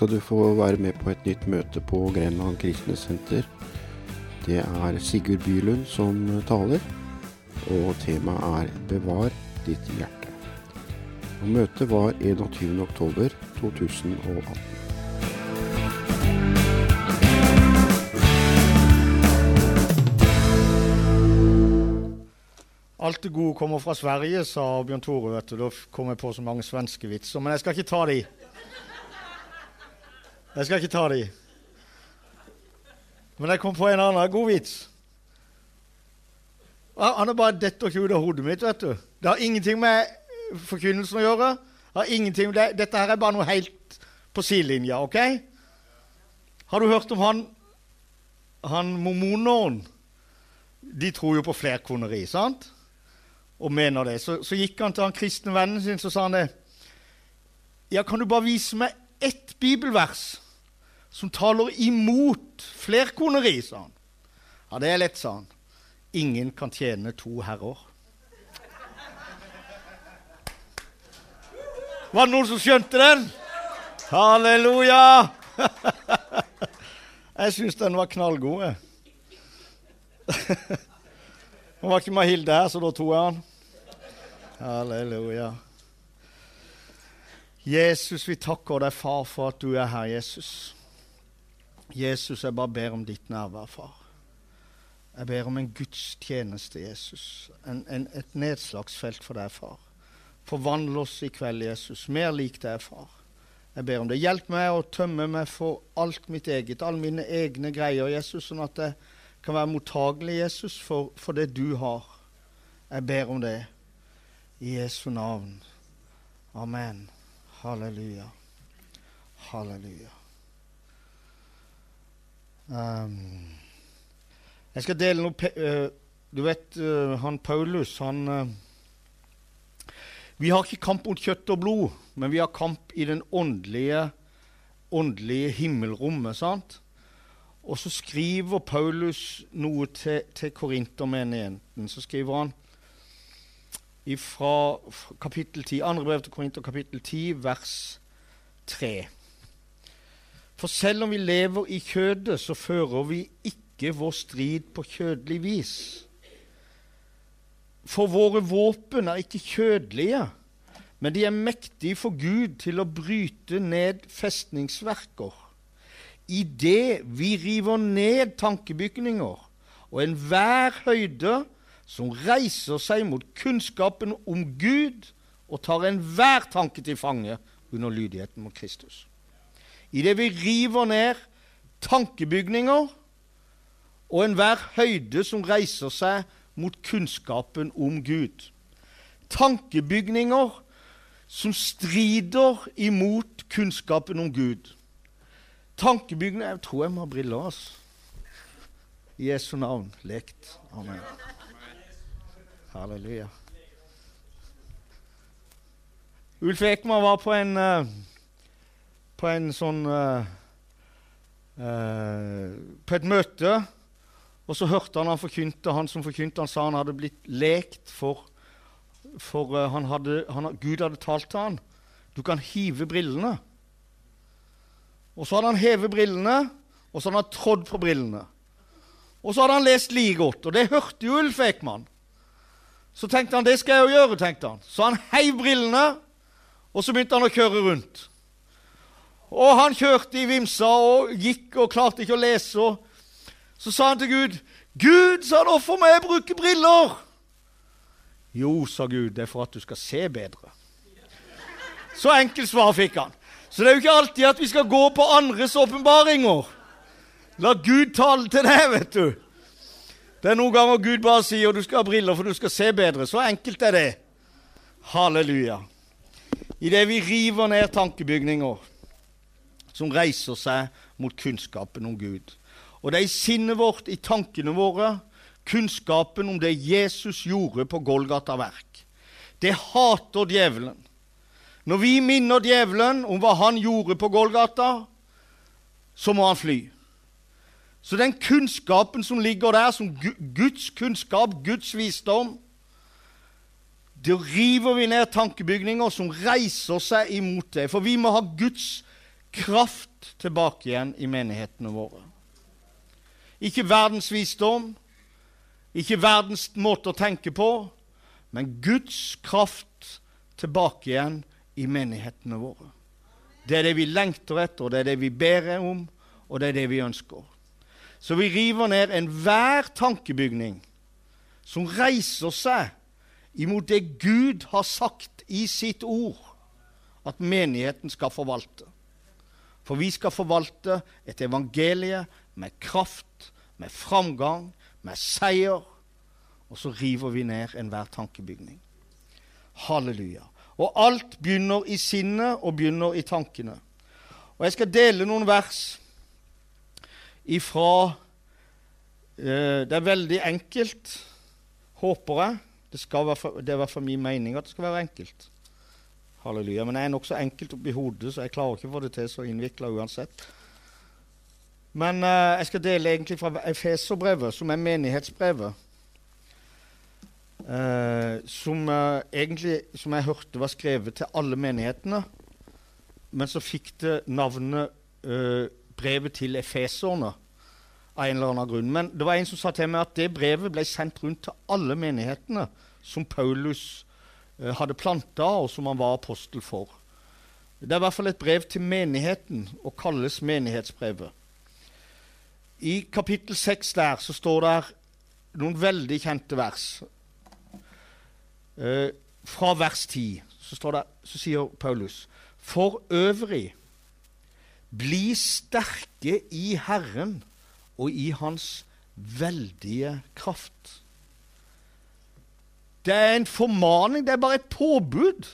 skal du få være med på et nytt møte på Grenland kristne senter. Det er Sigurd Bylund som taler, og temaet er 'Bevar ditt hjerte'. Og møtet var 21.10.2018. Alt det gode kommer fra Sverige, sa Bjørn Tore. Da kom jeg på så mange svenske vitser. Men jeg skal ikke ta de. Jeg skal ikke ta de. Men jeg kom på en annen god vits. Han er bare detter ikke ut av hodet mitt. vet du. Det har ingenting med forkynnelsen å gjøre. Det, dette her er bare noe helt på sidelinja. ok? Har du hørt om han, han mormoneren? De tror jo på flerkoneri, sant? Og mener det. Så, så gikk han til han kristne vennen sin så sa han det. Ja, kan du bare vise meg ett bibelvers som taler imot flerkoneri, sa han. Ja, det er lett, sa han. Ingen kan tjene to herrer. Var det noen som skjønte den? Halleluja! Jeg syns den var knallgod. Nå var ikke Mahilde her, så da tok jeg den. Halleluja. Jesus, vi takker deg, far, for at du er her, Jesus. Jesus, jeg bare ber om ditt nærvær, far. Jeg ber om en gudstjeneste, Jesus. En, en, et nedslagsfelt for deg, far. Forvandle oss i kveld, Jesus. Mer lik deg, far. Jeg ber om det. Hjelp meg å tømme meg for alt mitt eget, alle mine egne greier, Jesus, sånn at jeg kan være mottagelig, Jesus, for, for det du har. Jeg ber om det. I Jesu navn. Amen. Halleluja. Halleluja. Um, jeg skal dele noe uh, Du vet, uh, han Paulus, han uh, Vi har ikke kamp mot kjøtt og blod, men vi har kamp i den åndelige, åndelige himmelrommet. sant? Og så skriver Paulus noe til, til korintermenigheten. Så skriver han fra kapittel 10, andre brev til Korinter, kapittel 10, vers 3. For selv om vi lever i kjødet, så fører vi ikke vår strid på kjødelig vis. For våre våpen er ikke kjødelige, men de er mektige for Gud til å bryte ned festningsverker. Idet vi river ned tankebygninger og enhver høyde som reiser seg mot kunnskapen om Gud og tar enhver tanke til fange under lydigheten mot Kristus. Idet vi river ned tankebygninger og enhver høyde som reiser seg mot kunnskapen om Gud. Tankebygninger som strider imot kunnskapen om Gud. Tankebygninger Jeg tror jeg må ha briller. altså. I Jesu navn lekt. Amen. Halleluja. Ulf Ekman var på en, uh, på en sånn uh, uh, På et møte, og så hørte han han forkynte. Han som forkynte, han sa han hadde blitt lekt for, for han hadde, han, Gud hadde talt til han. Du kan hive brillene. Og så hadde han hevet brillene, og så hadde han trådd på brillene. Og så hadde han lest like godt, og det hørte jo Ulf Ekman. Så tenkte han det skal jeg jo gjøre. tenkte han. Så han heiv brillene, og så begynte han å kjøre rundt. Og han kjørte i vimsa og gikk og klarte ikke å lese. Og så sa han til Gud, 'Gud, sa han, hvorfor må jeg bruke briller?' 'Jo', sa Gud, 'det er for at du skal se bedre'. Så enkelt svar fikk han. Så det er jo ikke alltid at vi skal gå på andres åpenbaringer. La Gud tale til deg, vet du. Det er noen ganger Gud bare sier du skal ha briller for du skal se bedre. Så enkelt er det. Halleluja. Idet vi river ned tankebygninger som reiser seg mot kunnskapen om Gud. Og det er i sinnet vårt, i tankene våre, kunnskapen om det Jesus gjorde på Golgata verk. Det hater djevelen. Når vi minner djevelen om hva han gjorde på Golgata, så må han fly. Så den kunnskapen som ligger der, som Guds kunnskap, Guds visdom Da river vi ned tankebygninger som reiser seg imot det. For vi må ha Guds kraft tilbake igjen i menighetene våre. Ikke verdens visdom, ikke verdens måte å tenke på, men Guds kraft tilbake igjen i menighetene våre. Det er det vi lengter etter, det er det vi ber om, og det er det vi ønsker. Så vi river ned enhver tankebygning som reiser seg imot det Gud har sagt i sitt ord at menigheten skal forvalte. For vi skal forvalte et evangelie med kraft, med framgang, med seier. Og så river vi ned enhver tankebygning. Halleluja. Og alt begynner i sinnet og begynner i tankene. Og jeg skal dele noen vers ifra eh, Det er veldig enkelt håper jeg. Det, være, det er i hvert fall min mening at det skal være enkelt. Halleluja. Men jeg er nokså enkelt oppi hodet, så jeg klarer ikke å få det til så innvikla uansett. Men uh, jeg skal dele egentlig fra Efeserbrevet, som er menighetsbrevet. Uh, som, uh, egentlig, som jeg hørte var skrevet til alle menighetene. Men så fikk det navnet brevet til efeserne av en eller annen grunn. Men det var en som sa til meg at det brevet ble sendt rundt til alle menighetene som Paulus hadde planta, og som han var apostel for. Det er i hvert fall et brev til menigheten og kalles menighetsbrevet. I kapittel 6 der så står det noen veldig kjente vers. Eh, fra vers 10 så, så sier Paulus For øvrig, bli sterke i Herren og i hans veldige kraft. Det er en formaning, det er bare et påbud.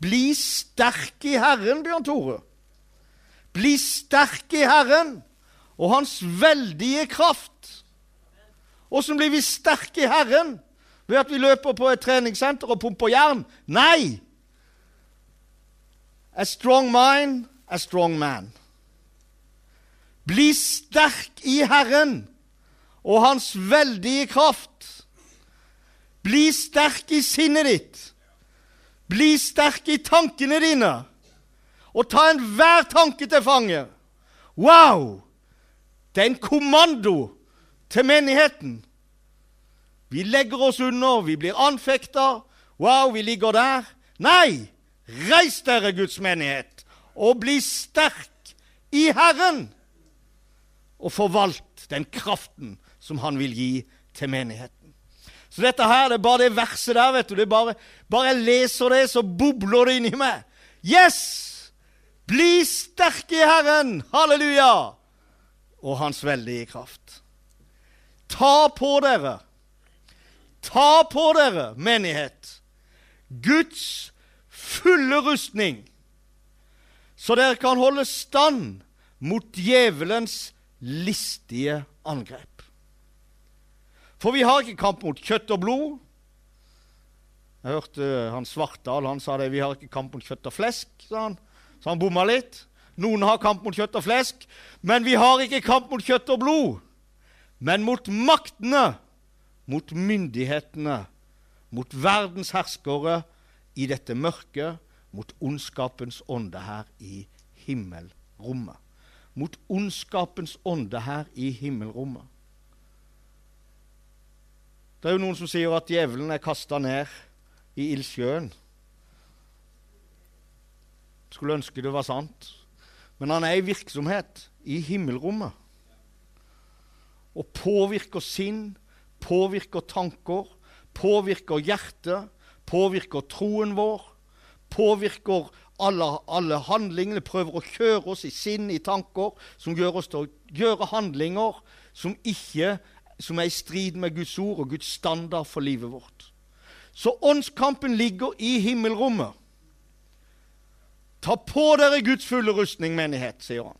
Bli sterk i Herren, Bjørn Tore. Bli sterk i Herren og Hans veldige kraft. Åssen blir vi sterke i Herren? Ved at vi løper på et treningssenter og pumper jern? Nei! A strong mind, a strong man. Bli sterk i Herren og Hans veldige kraft. Bli sterk i sinnet ditt. Bli sterk i tankene dine. Og ta enhver tanke til fange. Wow! Det er en kommando til menigheten. Vi legger oss under, vi blir anfekta. Wow, vi ligger der. Nei! Reis dere, Guds menighet, og bli sterk i Herren og forvalt den kraften som han vil gi til menigheten. Så dette her, det er bare det verset der, vet du. Det er bare, bare jeg leser det, så bobler det inni meg. Yes! Bli sterke i Herren! Halleluja! Og Hans veldige kraft. Ta på dere, ta på dere, menighet, Guds fulle rustning, så dere kan holde stand mot djevelens listige angrep. For vi har ikke kamp mot kjøtt og blod. Jeg hørte han Svartdal han sa det. Vi har ikke kamp mot kjøtt og flesk, sa han. Så han bomma litt. Noen har kamp mot kjøtt og flesk, men vi har ikke kamp mot kjøtt og blod. Men mot maktene, mot myndighetene, mot verdens herskere i dette mørket, mot ondskapens ånde her i himmelrommet mot ondskapens ånde her i himmelrommet. Det er jo noen som sier at djevelen er kasta ned i ildsjøen. Skulle ønske det var sant. Men han er i virksomhet i himmelrommet. Og påvirker sinn, påvirker tanker, påvirker hjertet, påvirker troen vår, påvirker alle, alle, handlingene prøver å kjøre oss i sinn, i tanker, som gjør oss til å gjøre handlinger som ikke som er i strid med Guds ord og Guds standard for livet vårt. Så åndskampen ligger i himmelrommet. Ta på dere Guds fulle rustning, menighet, sier han.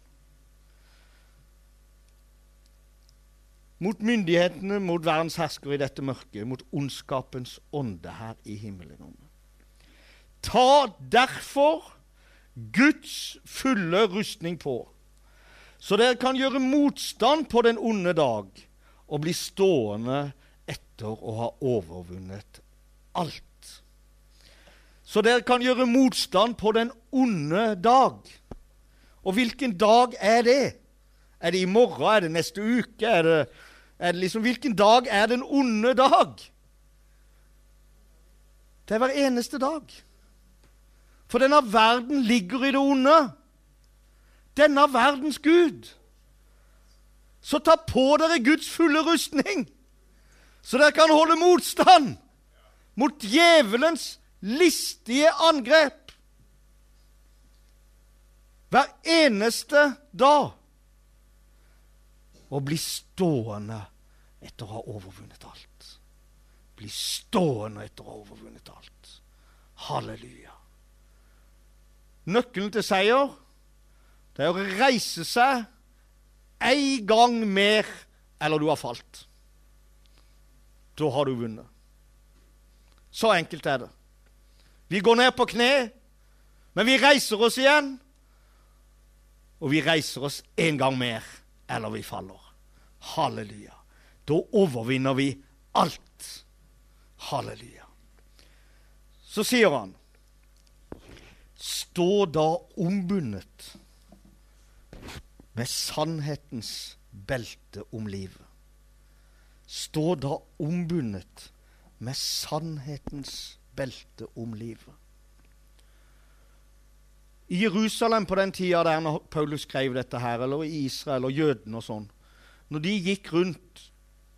Mot myndighetene, mot verdens herskere i dette mørket, mot ondskapens ånde her i himmelen. Ta derfor Guds fulle rustning på, så dere kan gjøre motstand på den onde dag og bli stående etter å ha overvunnet alt. Så dere kan gjøre motstand på den onde dag Og hvilken dag er det? Er det i morgen? Er det neste uke? Er det, er det liksom, hvilken dag er den onde dag? Det er hver eneste dag. For denne verden ligger i det onde. Denne verdens Gud. Så ta på dere Guds fulle rustning, så dere kan holde motstand mot djevelens listige angrep. Hver eneste dag. Og bli stående etter å ha overvunnet alt. Bli stående etter å ha overvunnet alt. Halleluja. Nøkkelen til seier det er å reise seg en gang mer eller du har falt. Da har du vunnet. Så enkelt er det. Vi går ned på kne, men vi reiser oss igjen. Og vi reiser oss en gang mer, eller vi faller. Halleluja. Da overvinner vi alt. Halleluja. Så sier han Stå da ombundet med sannhetens belte om livet. Stå da ombundet med sannhetens belte om livet. I Jerusalem på den tida der når Paulus skrev dette her, eller i Israel og jødene og sånn Når de gikk rundt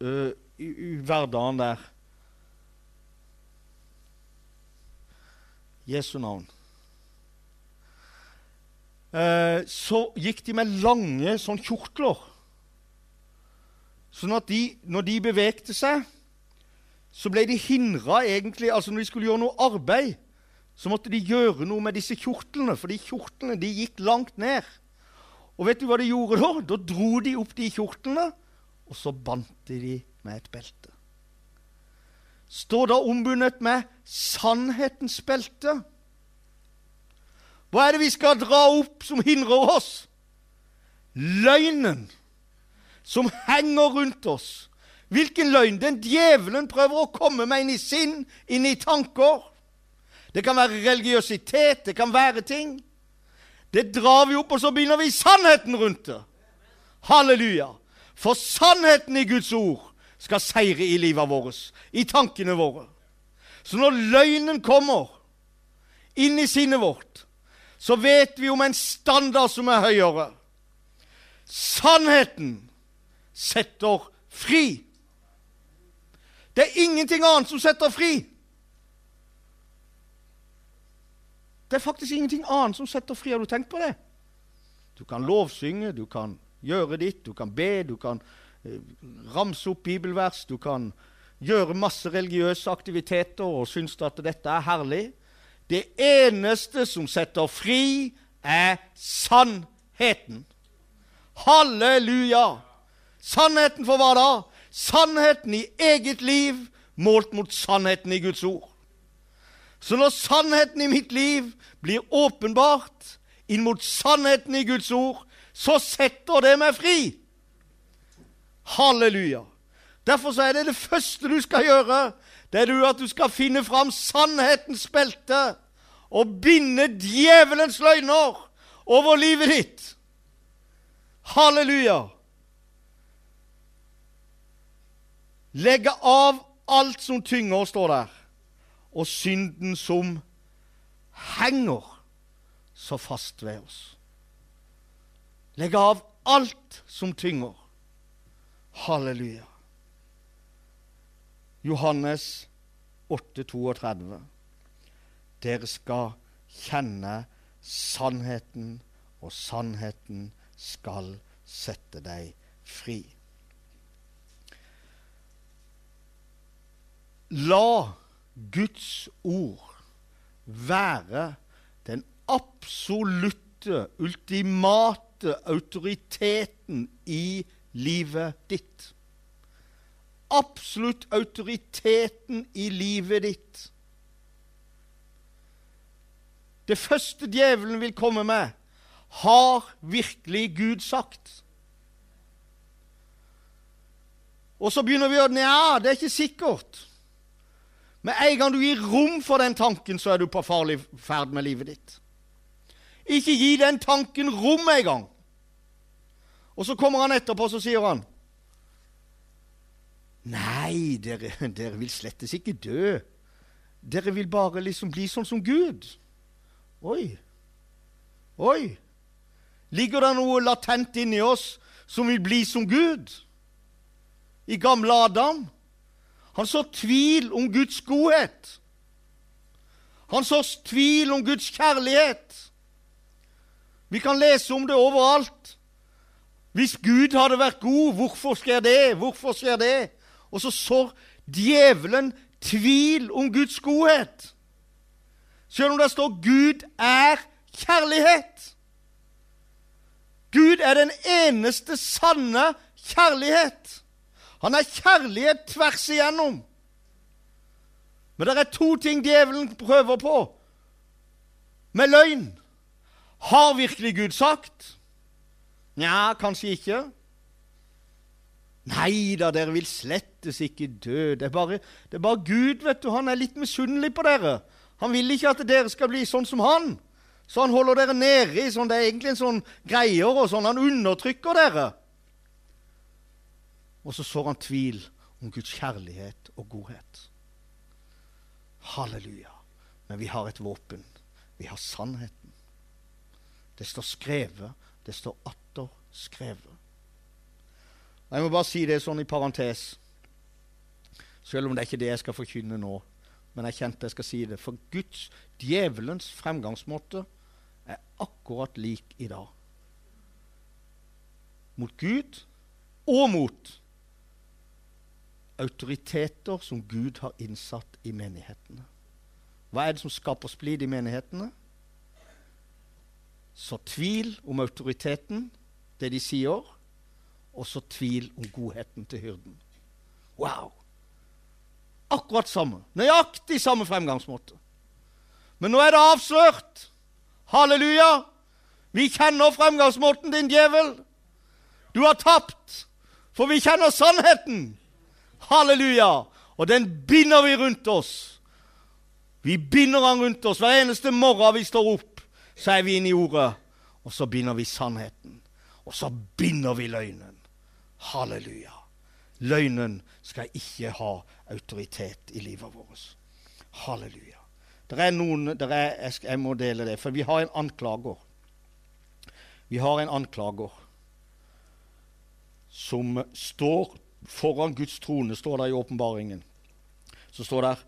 uh, i, i hverdagen der Jesu navn uh, Så gikk de med lange sånn kjortler. Sånn at de, når de bevegde seg så ble de hindra egentlig altså Når de skulle gjøre noe arbeid, så måtte de gjøre noe med disse kjortlene, for de kjortlene de gikk langt ned. Og vet du hva de gjorde da? Da dro de opp de kjortlene, og så bandt de med et belte. Står da ombundet med sannhetens belte. Hva er det vi skal dra opp som hindrer oss? Løgnen som henger rundt oss Hvilken løgn? Den djevelen prøver å komme meg inn i sinn, inn i tanker. Det kan være religiøsitet, det kan være ting. Det drar vi opp, og så begynner vi sannheten rundt det. Halleluja. For sannheten i Guds ord skal seire i livet vårt, i tankene våre. Så når løgnen kommer inn i sinnet vårt, så vet vi om en standard som er høyere. Sannheten setter fri. Det er ingenting annet som setter fri. Det er faktisk ingenting annet som setter fri. Har du tenkt på det? Du kan lovsynge, du kan gjøre ditt, du kan be, du kan eh, ramse opp bibelvers, du kan gjøre masse religiøse aktiviteter og synes at dette er herlig. Det eneste som setter fri, er sannheten. Halleluja! Sannheten for hva da? Sannheten i eget liv målt mot sannheten i Guds ord. Så når sannheten i mitt liv blir åpenbart inn mot sannheten i Guds ord, så setter det meg fri. Halleluja. Derfor er det det første du skal gjøre. Det er du at du skal finne fram sannhetens belte og binde djevelens løgner over livet ditt. Halleluja. Legge av alt som tynger, står der, og synden som henger så fast ved oss. Legge av alt som tynger. Halleluja. Johannes 8, 32. Dere skal kjenne sannheten, og sannheten skal sette deg fri. La Guds ord være den absolutte, ultimate autoriteten i livet ditt. Absolutt autoriteten i livet ditt. Det første djevelen vil komme med, har virkelig Gud sagt. Og så begynner vi å Nja, det er ikke sikkert. Med en gang du gir rom for den tanken, så er du på farlig ferd med livet ditt. Ikke gi den tanken rom engang. Og så kommer han etterpå så sier han Nei, dere, dere vil slettes ikke dø. Dere vil bare liksom bli sånn som Gud. Oi. Oi. Ligger det noe latent inni oss som vil bli som Gud? I gamle Adam? Han så tvil om Guds godhet. Han så tvil om Guds kjærlighet. Vi kan lese om det overalt. Hvis Gud hadde vært god, hvorfor skjer det? Hvorfor skjer det? Og så sår djevelen tvil om Guds godhet. Selv om det står 'Gud er kjærlighet'. Gud er den eneste sanne kjærlighet. Han er kjærlighet tvers igjennom. Men det er to ting djevelen prøver på med løgn. Har virkelig Gud sagt? Nja, kanskje ikke. Nei da, dere vil slettes ikke dø. Det er, bare, det er bare Gud, vet du. Han er litt misunnelig på dere. Han vil ikke at dere skal bli sånn som han. Så han holder dere nede i sånn, det er egentlig en sånn greier og sånn. Han undertrykker dere. Og så sår han tvil om Guds kjærlighet og godhet. Halleluja. Men vi har et våpen. Vi har sannheten. Det står skrevet. Det står atter skrevet. Jeg må bare si det sånn i parentes, selv om det er ikke det jeg skal forkynne nå. Men jeg kjente jeg skal si det. For Guds, djevelens fremgangsmåte, er akkurat lik i dag. Mot Gud og mot autoriteter som Gud har innsatt i menighetene. Hva er det som skaper splid i menighetene? Så tvil om autoriteten, det de sier, og så tvil om godheten til hyrden. Wow! Akkurat samme. Nøyaktig samme fremgangsmåte. Men nå er det avslørt. Halleluja! Vi kjenner fremgangsmåten din, djevel. Du har tapt, for vi kjenner sannheten. Halleluja! Og den binder vi rundt oss. Vi binder den rundt oss. Hver eneste morgen vi står opp, så er vi inne i ordet. Og så binder vi sannheten. Og så binder vi løgnen. Halleluja. Løgnen skal ikke ha autoritet i livet vårt. Halleluja. Det er noen der er, jeg, jeg må dele det, for vi har en anklager. Vi har en anklager som står foran Guds trone, står der i åpenbaringen. Så står der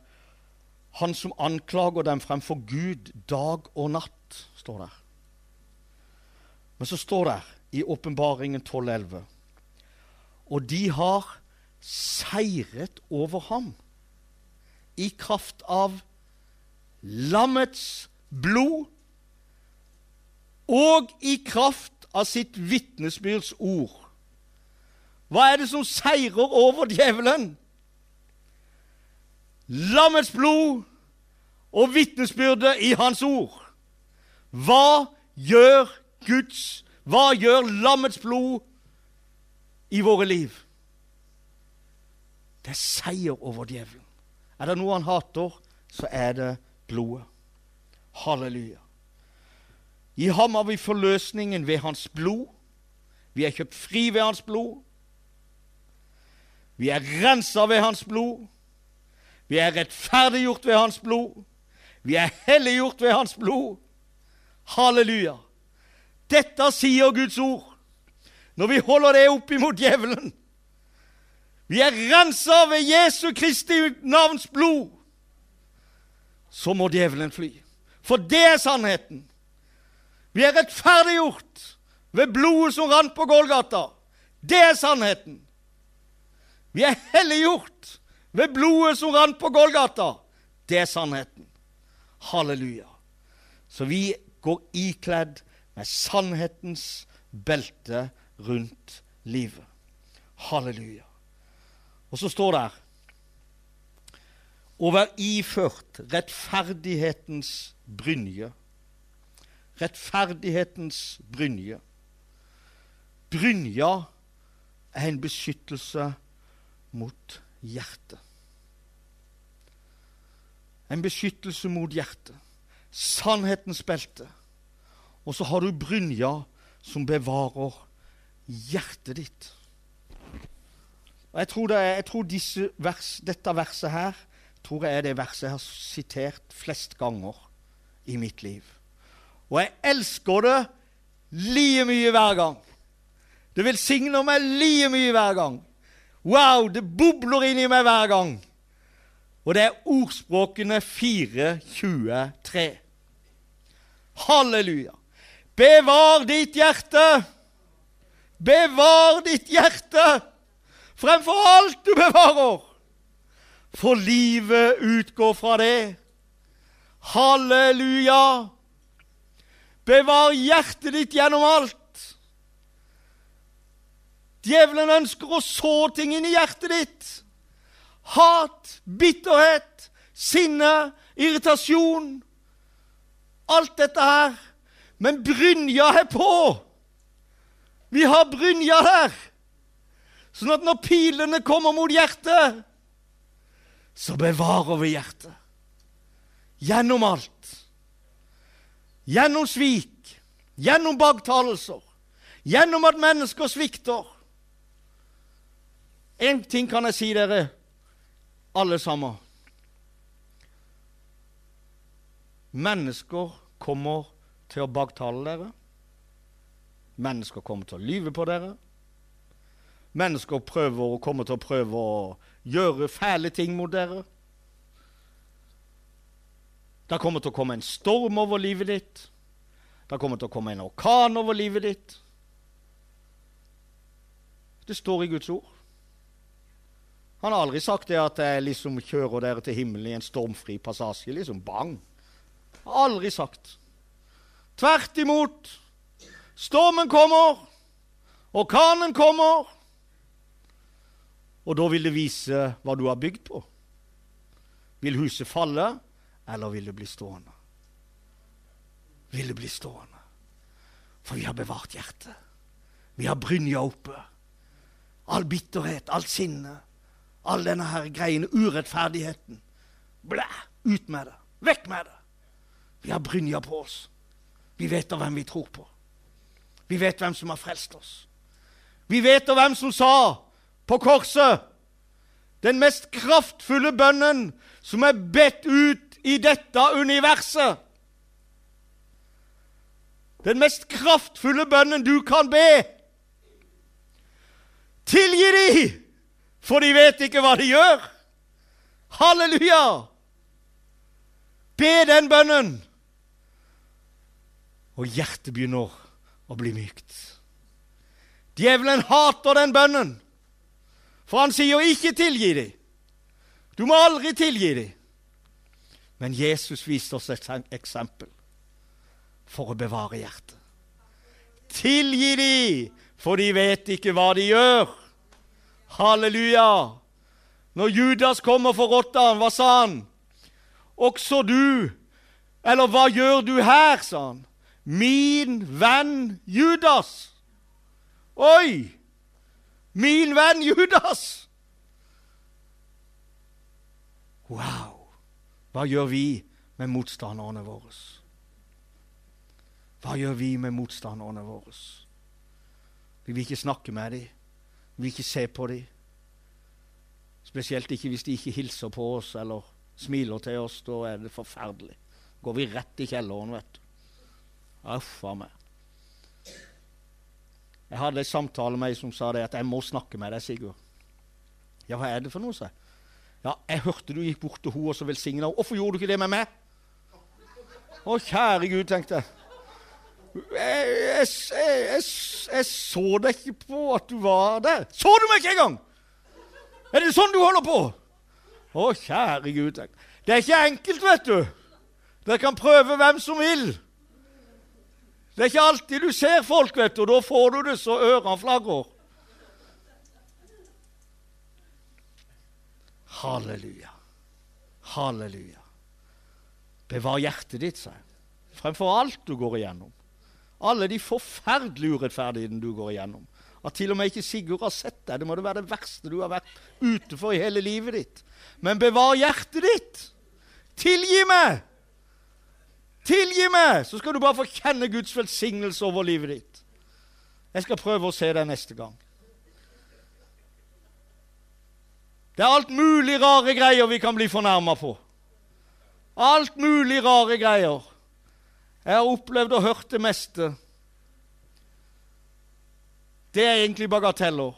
Han som anklager dem fremfor Gud dag og natt, står der. Men så står det i åpenbaringen 12.11 og de har seiret over ham i kraft av lammets blod og i kraft av sitt vitnesbyrds ord. Hva er det som seirer over djevelen? Lammets blod og vitnesbyrdet i hans ord. Hva gjør Guds Hva gjør lammets blod i våre liv. Det er seier over djevelen. Er det noe han hater, så er det blodet. Halleluja. I ham har vi forløsningen ved hans blod. Vi er kjøpt fri ved hans blod. Vi er rensa ved hans blod. Vi er rettferdiggjort ved hans blod. Vi er helliggjort ved hans blod. Halleluja. Dette sier Guds ord. Når vi holder det opp imot djevelen Vi er rensa ved Jesu Kristi navns blod. Så må djevelen fly. For det er sannheten. Vi er rettferdiggjort ved blodet som rant på Gålgata. Det er sannheten. Vi er helliggjort ved blodet som rant på Gålgata. Det er sannheten. Halleluja. Så vi går ikledd med sannhetens belte rundt livet. Halleluja. Og så står det å være iført rettferdighetens brynje. Rettferdighetens brynje. Brynja er en beskyttelse mot hjertet. En beskyttelse mot hjertet. Sannhetens belte. Og så har du brynja som bevarer hjertet ditt. Og Jeg tror, er, jeg tror vers, dette verset her tror jeg er det verset jeg har sitert flest ganger i mitt liv. Og jeg elsker det like mye hver gang. Det velsigner meg like mye hver gang. Wow, det bobler inni meg hver gang. Og det er ordspråkene 4.23. Halleluja. Bevar ditt hjerte. Bevar ditt hjerte fremfor alt du bevarer. For livet utgår fra det. Halleluja. Bevar hjertet ditt gjennom alt. Djevelen ønsker å så ting inn i hjertet ditt. Hat, bitterhet, sinne, irritasjon. Alt dette her. Men brynja er på. Vi har brynja der. Sånn at når pilene kommer mot hjertet, så bevarer vi hjertet. Gjennom alt. Gjennom svik, gjennom baktalelser, gjennom at mennesker svikter. Én ting kan jeg si dere, alle sammen. Mennesker kommer til å baktale dere. Mennesker kommer til å lyve på dere. Mennesker prøver og kommer til å prøve å gjøre fæle ting mot dere. Det kommer til å komme en storm over livet ditt. Det kommer til å komme en orkan over livet ditt. Det står i Guds ord. Han har aldri sagt det at jeg liksom kjører dere til himmelen i en stormfri passasje. liksom Bang! Aldri sagt. Tvert imot. Stormen kommer, orkanen kommer, og da vil det vise hva du har bygd på. Vil huset falle, eller vil det bli stående? Vil det bli stående? For vi har bevart hjertet. Vi har brynja oppe. All bitterhet, alt sinne, all denne her greiene, urettferdigheten. Blæ! Ut med det. Vekk med det. Vi har brynja på oss. Vi vet da hvem vi tror på. Vi vet hvem som har frelst oss. Vi vet og hvem som sa på korset den mest kraftfulle bønnen som er bedt ut i dette universet. Den mest kraftfulle bønnen du kan be. Tilgi de, for de vet ikke hva de gjør. Halleluja! Be den bønnen, og hjertet begynner å bli mykt. Djevelen hater den bønnen, for han sier ikke 'tilgi dem'. Du må aldri tilgi dem. Men Jesus viste oss et eksempel for å bevare hjertet. Tilgi dem, for de vet ikke hva de gjør. Halleluja! Når Judas kommer for rotta, hva sa han? Også du, eller hva gjør du her, sa han. Min venn Judas. Oi! Min venn Judas! Wow! Hva gjør vi med motstanderne våre? Hva gjør vi med motstanderne våre? Vi vil ikke snakke med dem. Vi vil ikke se på dem. Spesielt ikke hvis de ikke hilser på oss eller smiler til oss. Da er det forferdelig. Går vi rett i kjelleren, vet du. Uff a meg. Jeg hadde en samtale med ei som sa det at 'jeg må snakke med deg', Sigurd. Ja, hva er det for noe, sa jeg. Ja, jeg hørte du gikk bort til henne og så velsigna henne. Hvorfor gjorde du ikke det med meg? Å, kjære Gud, tenkte jeg. Jeg, jeg, jeg, jeg, så deg ikke på at du var der. Så du meg ikke engang! Er det sånn du holder på? Å, kjære Gud. Tenkte. Det er ikke enkelt, vet du. Dere kan prøve hvem som vil. Det er ikke alltid du ser folk, vet du, og da får du det så ørene flagrer. Halleluja. Halleluja. Bevar hjertet ditt, jeg, fremfor alt du går igjennom. Alle de forferdelige urettferdighetene du går igjennom. At til og med ikke Sigurd har sett deg. Det må være det verste du har vært ute for i hele livet ditt. Men bevar hjertet ditt! Tilgi meg! Tilgi meg! Så skal du bare få kjenne Guds velsignelse over livet ditt. Jeg skal prøve å se deg neste gang. Det er alt mulig rare greier vi kan bli fornærma på. Alt mulig rare greier. Jeg har opplevd og hørt det meste. Det er egentlig bagateller.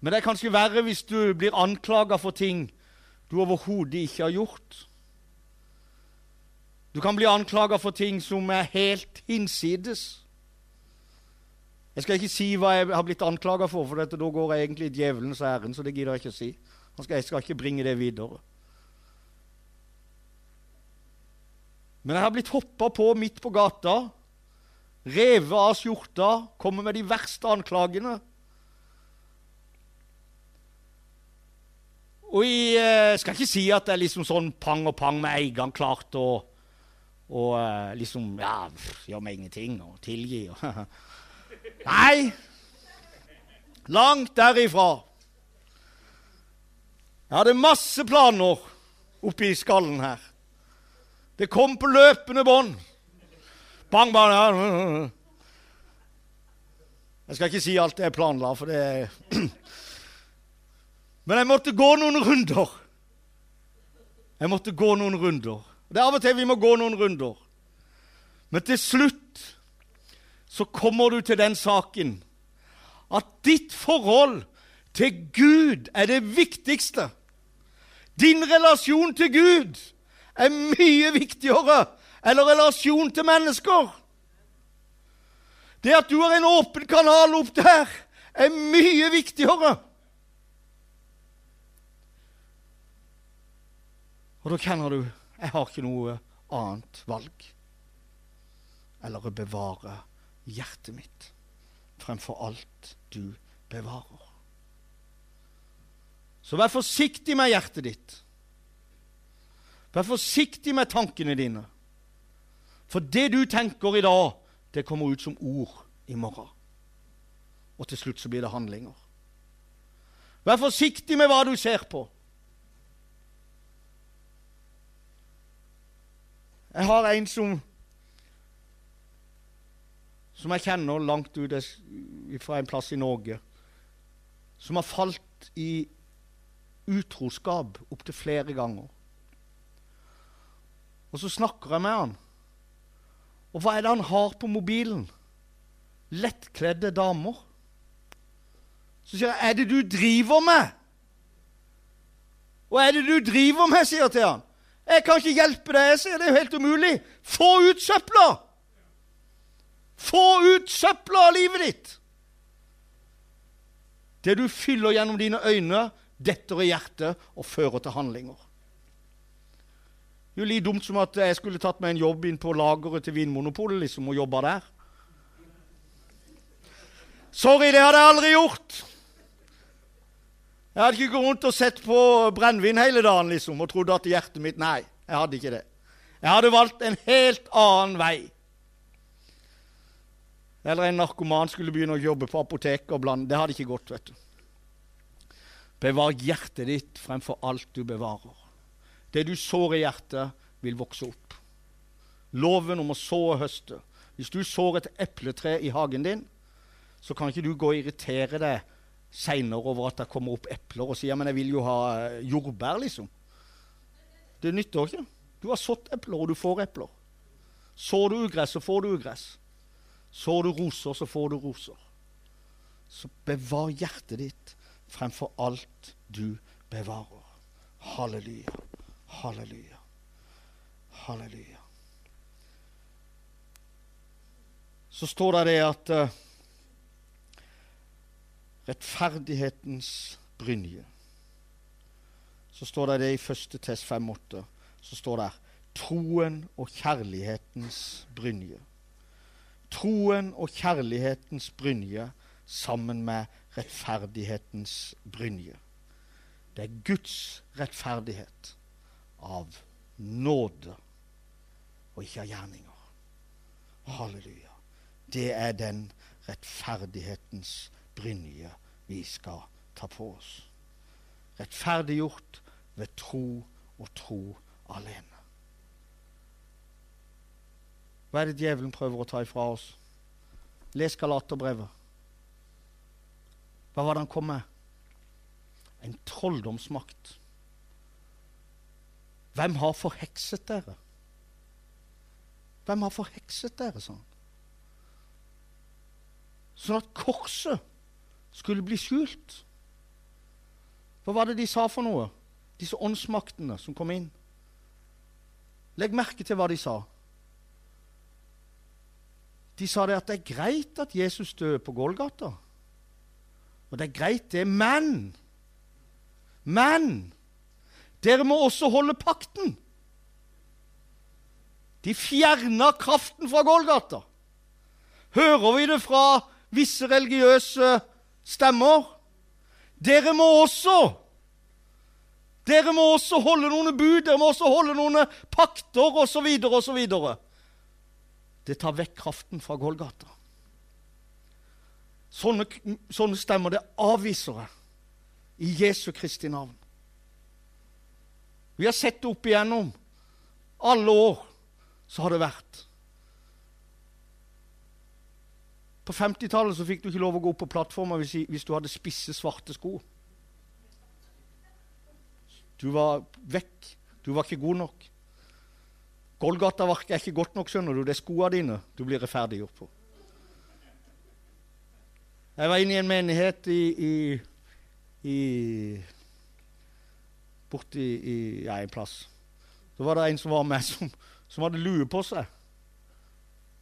Men det er kanskje verre hvis du blir anklaga for ting du overhodet ikke har gjort. Du kan bli anklaga for ting som er helt hinsides. Jeg skal ikke si hva jeg har blitt anklaga for, for dette, da går jeg egentlig i djevelens ærend. så det gidder Jeg ikke å si. Jeg skal ikke bringe det videre. Men jeg har blitt hoppa på midt på gata, revet av skjorta, kommet med de verste anklagene. Og jeg eh, skal ikke si at det er liksom sånn pang og pang med en gang klart å og eh, liksom Ja, gjør meg ingenting og tilgi. Nei! Langt derifra. Jeg hadde masse planer oppi skallen her. Det kom på løpende bånd. Bang, bang. Ja. Jeg skal ikke si alt jeg planla, for det Men jeg måtte gå noen runder. Jeg måtte gå noen runder. Det er av og til vi må gå noen runder. Men til slutt så kommer du til den saken at ditt forhold til Gud er det viktigste. Din relasjon til Gud er mye viktigere enn relasjon til mennesker. Det at du har en åpen kanal opp der, er mye viktigere. Og da kjenner du jeg har ikke noe annet valg eller å bevare hjertet mitt fremfor alt du bevarer. Så vær forsiktig med hjertet ditt. Vær forsiktig med tankene dine. For det du tenker i dag, det kommer ut som ord i morgen. Og til slutt så blir det handlinger. Vær forsiktig med hva du ser på. Jeg har en som som jeg kjenner langt ut fra en plass i Norge, som har falt i utroskap opptil flere ganger. Og så snakker jeg med han. Og hva er det han har på mobilen? Lettkledde damer. Så sier jeg, 'Er det du driver med?' 'Hva er det du driver med, sier jeg til han. 'Jeg kan ikke hjelpe deg', jeg sier. 'Det er jo helt umulig.' Få ut søpla! Få ut søpla av livet ditt! Det du fyller gjennom dine øyne, detter i hjertet og fører til handlinger. Det er jo like dumt som at jeg skulle tatt meg en jobb inn på lageret til Vinmonopolet liksom, og jobba der. Sorry, det hadde jeg aldri gjort. Jeg hadde ikke gått rundt og sett på brennevin hele dagen liksom, og trodd at hjertet mitt Nei, jeg hadde ikke det. Jeg hadde valgt en helt annen vei. Eller en narkoman skulle begynne å jobbe på apoteket og blande. Det hadde ikke gått. vet du. Bevar hjertet ditt fremfor alt du bevarer. Det du sår i hjertet, vil vokse opp. Loven om å så og høste. Hvis du sår et epletre i hagen din, så kan ikke du gå og irritere deg seinere over at det kommer opp epler og sier men jeg vil jo ha eh, jordbær, liksom. Det nytter ikke. Du har sådd epler, og du får epler. Sår du ugress, så får du ugress. Sår du roser, så får du roser. Så bevar hjertet ditt fremfor alt du bevarer. Halleluja. Halleluja. Halleluja. Så står det det at uh, rettferdighetens brynje Så står det det i første test 5.8. Så står det troen og kjærlighetens brynje. Troen og kjærlighetens brynje sammen med rettferdighetens brynje. Det er Guds rettferdighet av nåde og ikke av gjerninger. Halleluja. Det er den rettferdighetens brynje vi skal ta på oss. Rettferdiggjort ved tro og tro alene. Hva er det djevelen prøver å ta ifra oss? Les Galaterbrevet. Hva var det han kom med? En trolldomsmakt. Hvem har forhekset dere? Hvem har forhekset dere, han. Sånn at korset skulle bli skjult. Hva var det de sa for noe, disse åndsmaktene som kom inn? Legg merke til hva de sa. De sa det at det er greit at Jesus døde på Golgata. Og det er greit, det, men Men dere må også holde pakten. De fjerna kraften fra Golgata. Hører vi det fra visse religiøse stemmer? Dere må også Dere må også holde noen bud, dere må også holde noen pakter osv. osv. Det tar vekk kraften fra Golgata. Sånne, sånne stemmer, det avviser jeg i Jesu Kristi navn. Vi har sett det opp igjennom. Alle år så har det vært. På 50-tallet så fikk du ikke lov å gå opp på plattforma hvis, hvis du hadde spisse, svarte sko. Du var vekk. Du var ikke god nok. Golgata-verket er ikke godt nok, skjønner du. Det er skoene dine du blir rettferdiggjort på. Jeg var inne i en menighet i, i, i Borti i, ja, en plass. Så var det en som var med, som, som hadde lue på seg.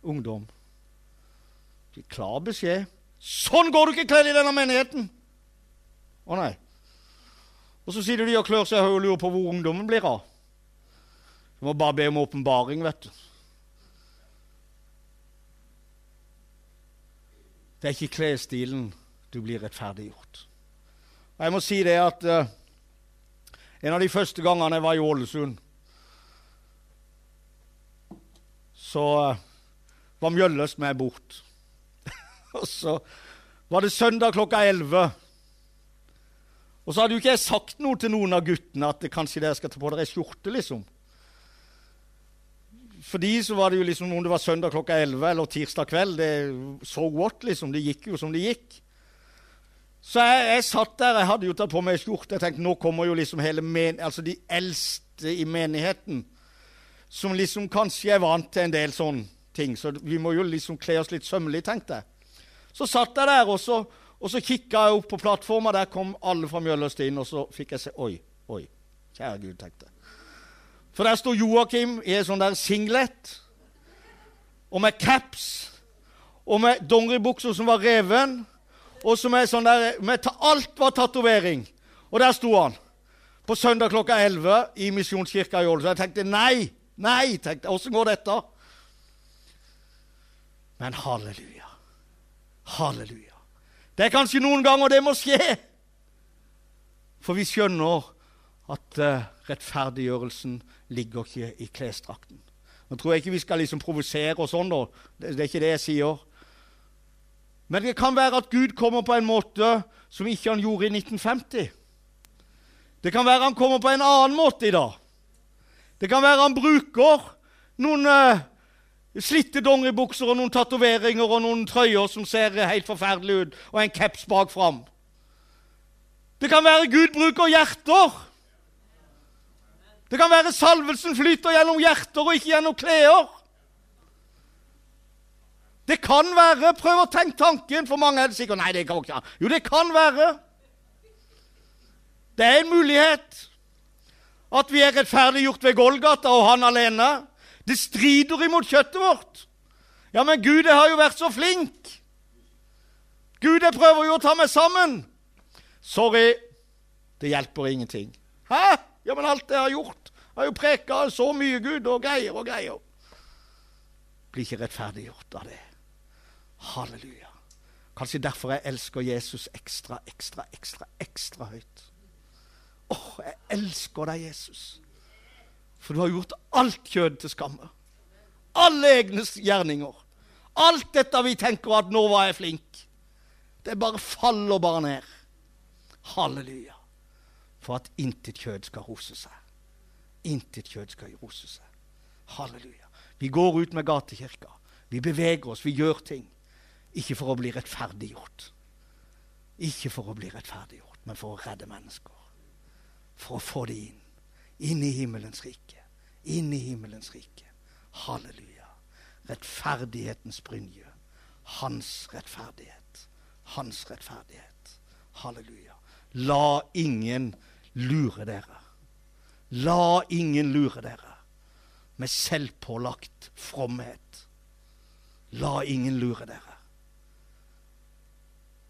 Ungdom. Klar beskjed. Sånn går du ikke kledd i denne menigheten! Å nei. Og så sitter de og klør seg og lurer på hvor ungdommen blir av. Du må bare be om åpenbaring, vet du. Det er ikke klesstilen du blir rettferdiggjort. Og jeg må si det at uh, en av de første gangene jeg var i Ålesund, så uh, var Mjølløs med bort. og så var det søndag klokka 11. Og så hadde jo ikke jeg sagt noe til noen av guttene at det kanskje dere skal ta på dere skjorte. liksom. For de så var det jo liksom om det var søndag klokka 11 eller tirsdag kveld. det So what, liksom. Det gikk jo som det gikk. Så jeg, jeg satt der, jeg hadde jo tatt på meg skjorte. Jeg tenkte nå kommer jo liksom hele men, altså de eldste i menigheten, som liksom kanskje er vant til en del sånne ting. Så vi må jo liksom kle oss litt sømmelig, tenkte jeg. Så satt jeg der, og så, og så kikka jeg opp på plattforma. Der kom alle fra Mjølløst inn, og så fikk jeg se Oi, oi. Kjære Gud, tenkte jeg. For der sto Joakim i en sånn der singlet og med caps og med dongeribukser som var reven, og som er sånn der med, Alt var tatovering. Og der sto han på søndag klokka 11 i Misjonskirka i Ålesund. Jeg tenkte nei, nei, tenkte jeg. åssen går dette? Men halleluja. Halleluja. Det er kanskje noen ganger det må skje. For vi skjønner at uh, rettferdiggjørelsen ligger ikke i klesdrakten. Nå tror jeg ikke vi skal liksom provosere og sånn, da. Det, det er ikke det jeg sier. Men det kan være at Gud kommer på en måte som ikke han gjorde i 1950. Det kan være han kommer på en annen måte i dag. Det kan være han bruker noen uh, slitte dongeribukser og noen tatoveringer og noen trøyer som ser helt forferdelig ut, og en caps bak fram. Det kan være Gud bruker hjerter det kan være salvelsen flyter gjennom hjerter og ikke gjennom klær. Det kan være Prøv å tenke tanken. For mange er det sikkert Nei, det kan ikke Jo, det kan være. Det er en mulighet at vi er rettferdiggjort ved Golgata og han alene. Det strider imot kjøttet vårt. Ja, men Gud, jeg har jo vært så flink. Gud, jeg prøver jo å ta meg sammen. Sorry, det hjelper ingenting. Hæ? Ja, men alt jeg har gjort har jo preka så mye Gud og greier og greier. Blir ikke rettferdiggjort av det. Halleluja. Kanskje derfor jeg elsker Jesus ekstra, ekstra, ekstra, ekstra høyt. Åh, oh, jeg elsker deg, Jesus. For du har gjort alt kjød til skamme. Alle egne gjerninger. Alt dette vi tenker at 'nå var jeg flink', det bare faller bare ned. Halleluja. For at intet kjød skal rose seg. Intet kjød skal rose seg. Halleluja. Vi går ut med gatekirka. Vi beveger oss, vi gjør ting. Ikke for å bli rettferdiggjort. Ikke for å bli rettferdiggjort, men for å redde mennesker. For å få det inn. Inn i himmelens rike. Inn i himmelens rike. Halleluja. Rettferdighetens brynje. Hans rettferdighet. Hans rettferdighet. Halleluja. La ingen lure dere. La ingen lure dere med selvpålagt fromhet. La ingen lure dere.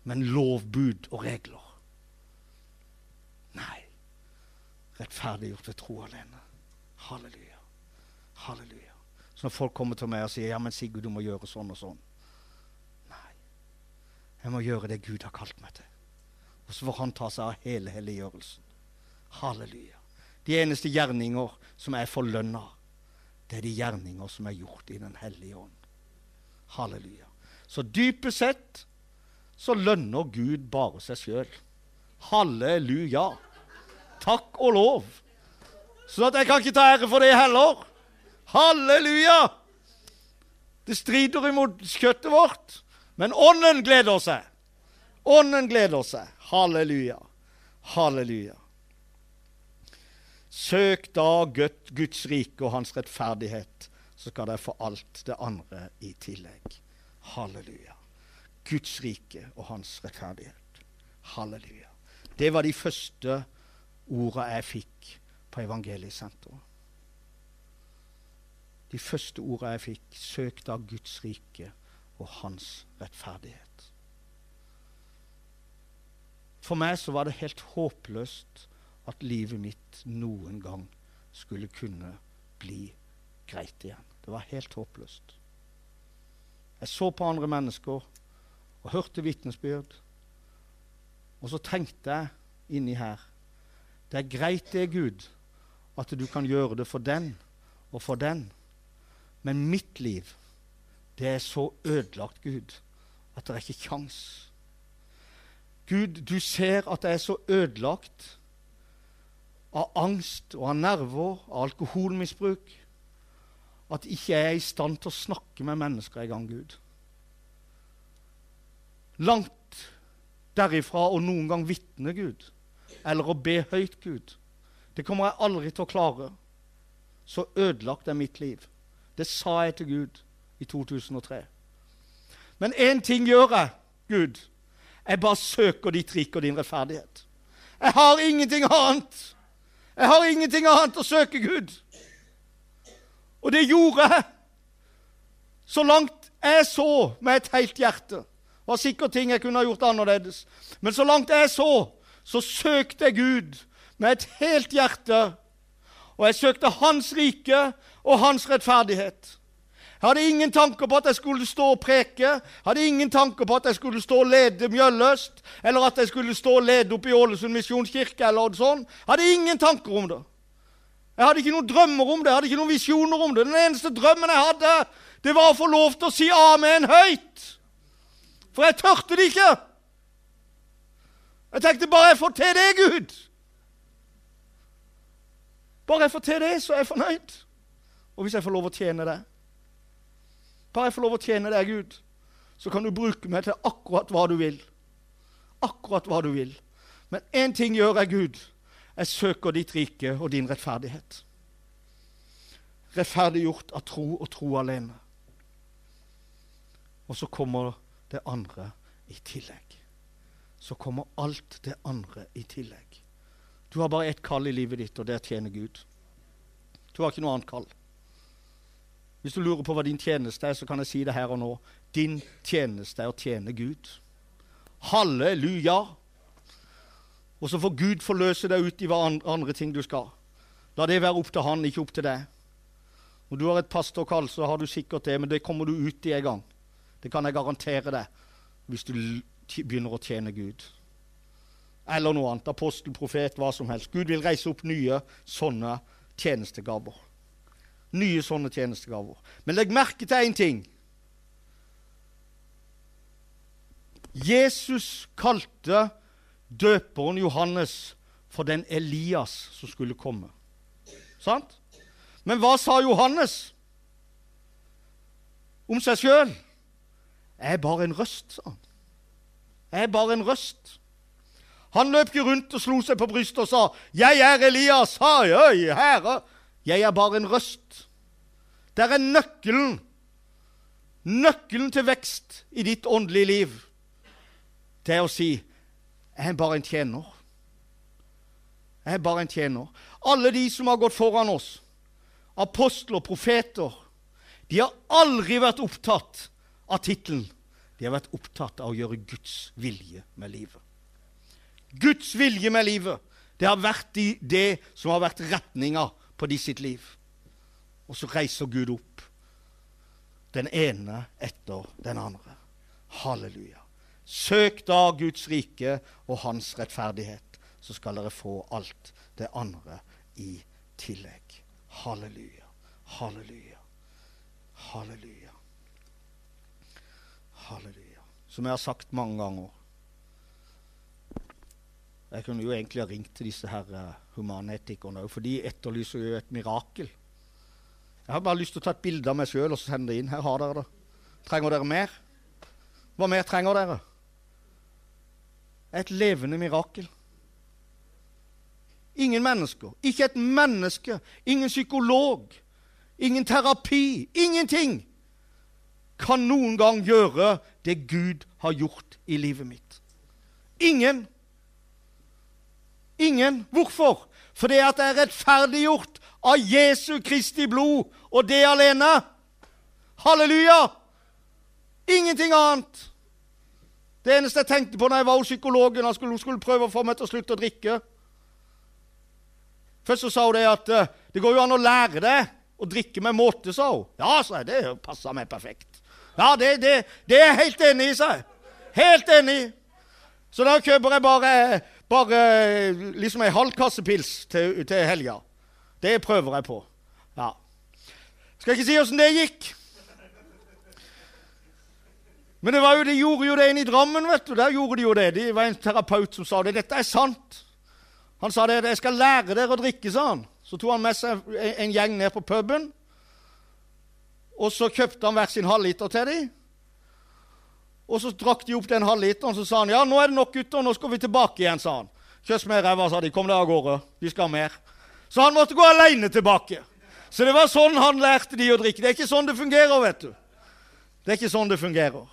Men lovbud og regler. Nei. Rettferdiggjort ved tro alene. Halleluja. Halleluja. Så når folk kommer til meg og sier ja, men Sigurd, du må gjøre sånn og sånn. Nei. Jeg må gjøre det Gud har kalt meg til. Og så får han ta seg av hele helliggjørelsen. Halleluja. De eneste gjerninger som er forlønna, det er de gjerninger som er gjort i Den hellige ånd. Halleluja. Så dypest sett så lønner Gud bare seg sjøl. Halleluja. Takk og lov. Så at jeg kan ikke ta ære for det heller. Halleluja! Det strider imot kjøttet vårt, men ånden gleder seg. Ånden gleder seg. Halleluja. Halleluja. Søk da Guds rike og hans rettferdighet, så skal dere få alt det andre i tillegg. Halleluja. Guds rike og hans rettferdighet. Halleluja. Det var de første orda jeg fikk på Evangeliesenteret. De første orda jeg fikk. Søk da Guds rike og hans rettferdighet. For meg så var det helt håpløst at livet mitt noen gang skulle kunne bli greit igjen. Det var helt håpløst. Jeg så på andre mennesker og hørte vitnesbyrd. Og så tenkte jeg inni her Det er greit, det, Gud, at du kan gjøre det for den og for den. Men mitt liv, det er så ødelagt, Gud, at det er ikke kjangs. Gud, du ser at jeg er så ødelagt av angst og av nerver, av alkoholmisbruk, at ikke jeg er i stand til å snakke med mennesker engang, Gud. Langt derifra å noen gang vitne, Gud, eller å be høyt, Gud. Det kommer jeg aldri til å klare. Så ødelagt er mitt liv. Det sa jeg til Gud i 2003. Men én ting gjør jeg, Gud. Jeg bare søker ditt rike og din rettferdighet. Jeg har ingenting annet. Jeg har ingenting annet å søke Gud. Og det gjorde jeg. Så langt jeg så med et helt hjerte. Det var sikkert ting jeg kunne ha gjort annerledes. Men så langt jeg så, så søkte jeg Gud med et helt hjerte. Og jeg søkte Hans rike og Hans rettferdighet. Jeg hadde ingen tanker på at jeg skulle stå og preke. Jeg hadde ingen tanker på at jeg skulle stå og lede Mjølløst, eller at jeg skulle stå og lede oppe i Ålesund misjonskirke. eller sånn. Jeg hadde ingen tanker om det. Jeg hadde ikke noen drømmer om det, jeg hadde ikke noen visjoner om det. Den eneste drømmen jeg hadde, det var å få lov til å si amen høyt. For jeg tørte det ikke. Jeg tenkte bare jeg får til det, Gud. Bare jeg får til det, så er jeg fornøyd. Og hvis jeg får lov å tjene deg bare jeg får lov å tjene deg, Gud, så kan du bruke meg til akkurat hva du vil. Akkurat hva du vil. Men én ting gjør jeg, Gud. Jeg søker ditt rike og din rettferdighet. Rettferdiggjort av tro og tro alene. Og så kommer det andre i tillegg. Så kommer alt det andre i tillegg. Du har bare ett kall i livet ditt, og det er tjene Gud. Du har ikke noe annet kall. Hvis du lurer på hva din tjeneste er, så kan jeg si det her og nå. Din tjeneste er å tjene Gud. Halleluja! Og så får Gud forløse deg ut i hva andre ting du skal. La det være opp til Han, ikke opp til deg. Når du har et pastorkall, så har du sikkert det, men det kommer du ut i en gang. Det kan jeg garantere deg hvis du begynner å tjene Gud. Eller noe annet. Apostel, profet, hva som helst. Gud vil reise opp nye sånne tjenestegaver nye sånne tjenestegaver. Men legg merke til én ting. Jesus kalte døperen Johannes for den Elias som skulle komme. Sant? Men hva sa Johannes? om seg sjøl. Jeg er bare en røst, sa han. Jeg er bare en røst. Han løp ikke rundt og slo seg på brystet og sa, 'Jeg er Elias, hai, øy, herre.' Jeg er bare en røst. Der er nøkkelen. Nøkkelen til vekst i ditt åndelige liv. Det er å si, 'Jeg er bare en tjener'. Jeg er bare en tjener. Alle de som har gått foran oss, apostler, profeter, de har aldri vært opptatt av tittelen. De har vært opptatt av å gjøre Guds vilje med livet. Guds vilje med livet. Det har vært det som har vært retninga på de sitt liv. Og så reiser Gud opp, den ene etter den andre. Halleluja. Søk da Guds rike og hans rettferdighet, så skal dere få alt det andre i tillegg. Halleluja. Halleluja. Halleluja. Halleluja. Som jeg har sagt mange ganger. Jeg kunne jo egentlig ha ringt til disse her uh, humanetikerne òg, for de etterlyser jo et mirakel. Jeg har bare lyst til å ta et bilde av meg sjøl og sende det inn. Her har dere det. Trenger dere mer? Hva mer trenger dere? Et levende mirakel. Ingen mennesker. Ikke et menneske. Ingen psykolog. Ingen terapi. Ingenting kan noen gang gjøre det Gud har gjort i livet mitt. Ingen. Ingen. Hvorfor? Fordi at det er rettferdiggjort av Jesu Kristi blod, og det alene. Halleluja! Ingenting annet. Det eneste jeg tenkte på når jeg var hos psykologen, Hun skulle, skulle prøve å få meg til å slutte å drikke Først så sa hun det at uh, det går jo an å lære det å drikke med måte, sa hun. Ja, sa jeg. Det passer meg perfekt. Ja, det, det, det er jeg helt enig i, sa jeg. Helt enig. Så da kjøper jeg bare, bare liksom ei halv kasse pils til, til helga. Det prøver jeg på. Ja. Skal ikke si åssen det gikk. Men det jo, de gjorde jo det inne i Drammen. vet du. Der gjorde de jo det. Det var en terapeut som sa det. Dette er sant. Han sa det. 'Jeg skal lære dere å drikke', sa han. Så tok han med seg en gjeng ned på puben. Og så kjøpte han hver sin halvliter til dem. Og så drakk de opp den halvliteren, så sa han ja, nå er det nok, gutter, nå skal vi tilbake igjen, sa han. Kjøss med ræva, sa de. Kom deg av gårde. Vi skal ha mer. Så han måtte gå aleine tilbake. Så det var sånn han lærte de å drikke. Det er ikke sånn det fungerer, vet du. Det er ikke sånn det fungerer.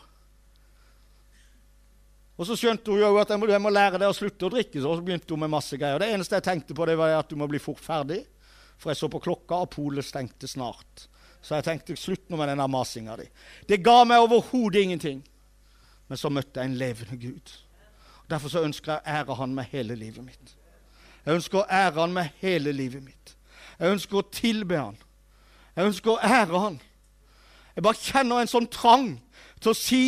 Og så skjønte hun jo at jeg må, jeg må lære deg å slutte å drikke. Så begynte hun med masse greier. Det eneste jeg tenkte på, det var at du må bli fort ferdig. For jeg så på klokka, og polet stengte snart. Så jeg tenkte slutt nå med denne masinga di. Det ga meg overhodet ingenting. Men så møtte jeg en levende Gud. Derfor så ønsker jeg å ære Han med hele livet mitt. Jeg ønsker å ære Han med hele livet mitt. Jeg ønsker å tilbe Han. Jeg ønsker å ære Han. Jeg bare kjenner en sånn trang til å si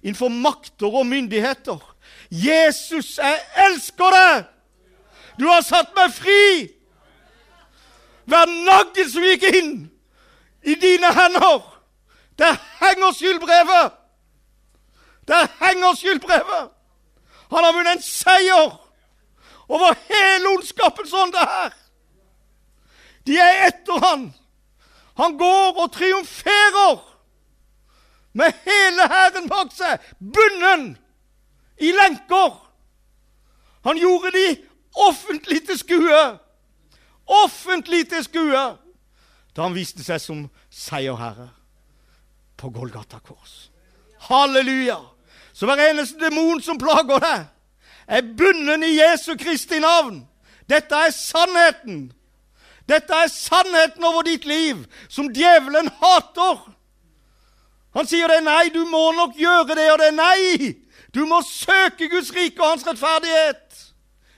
innenfor makter og myndigheter. Jesus, jeg elsker deg! Du har satt meg fri! Hver nagl som gikk inn i dine hender, der henger skyldbrevet! Der henger skyldbrevet! Han har vunnet en seier over hele ondskapens det her. De er etter han. Han går og triumferer med hele hæren bak seg, bunden i lenker. Han gjorde de offentlig til skue. Offentlig til skue. Da han viste seg som seierherre på Golgata kors. Halleluja! Så hver eneste demon som plager deg, er bundet i Jesu Kristi navn. Dette er sannheten. Dette er sannheten over ditt liv, som djevelen hater. Han sier det. Nei, du må nok gjøre det og det. Nei! Du må søke Guds rike og hans rettferdighet.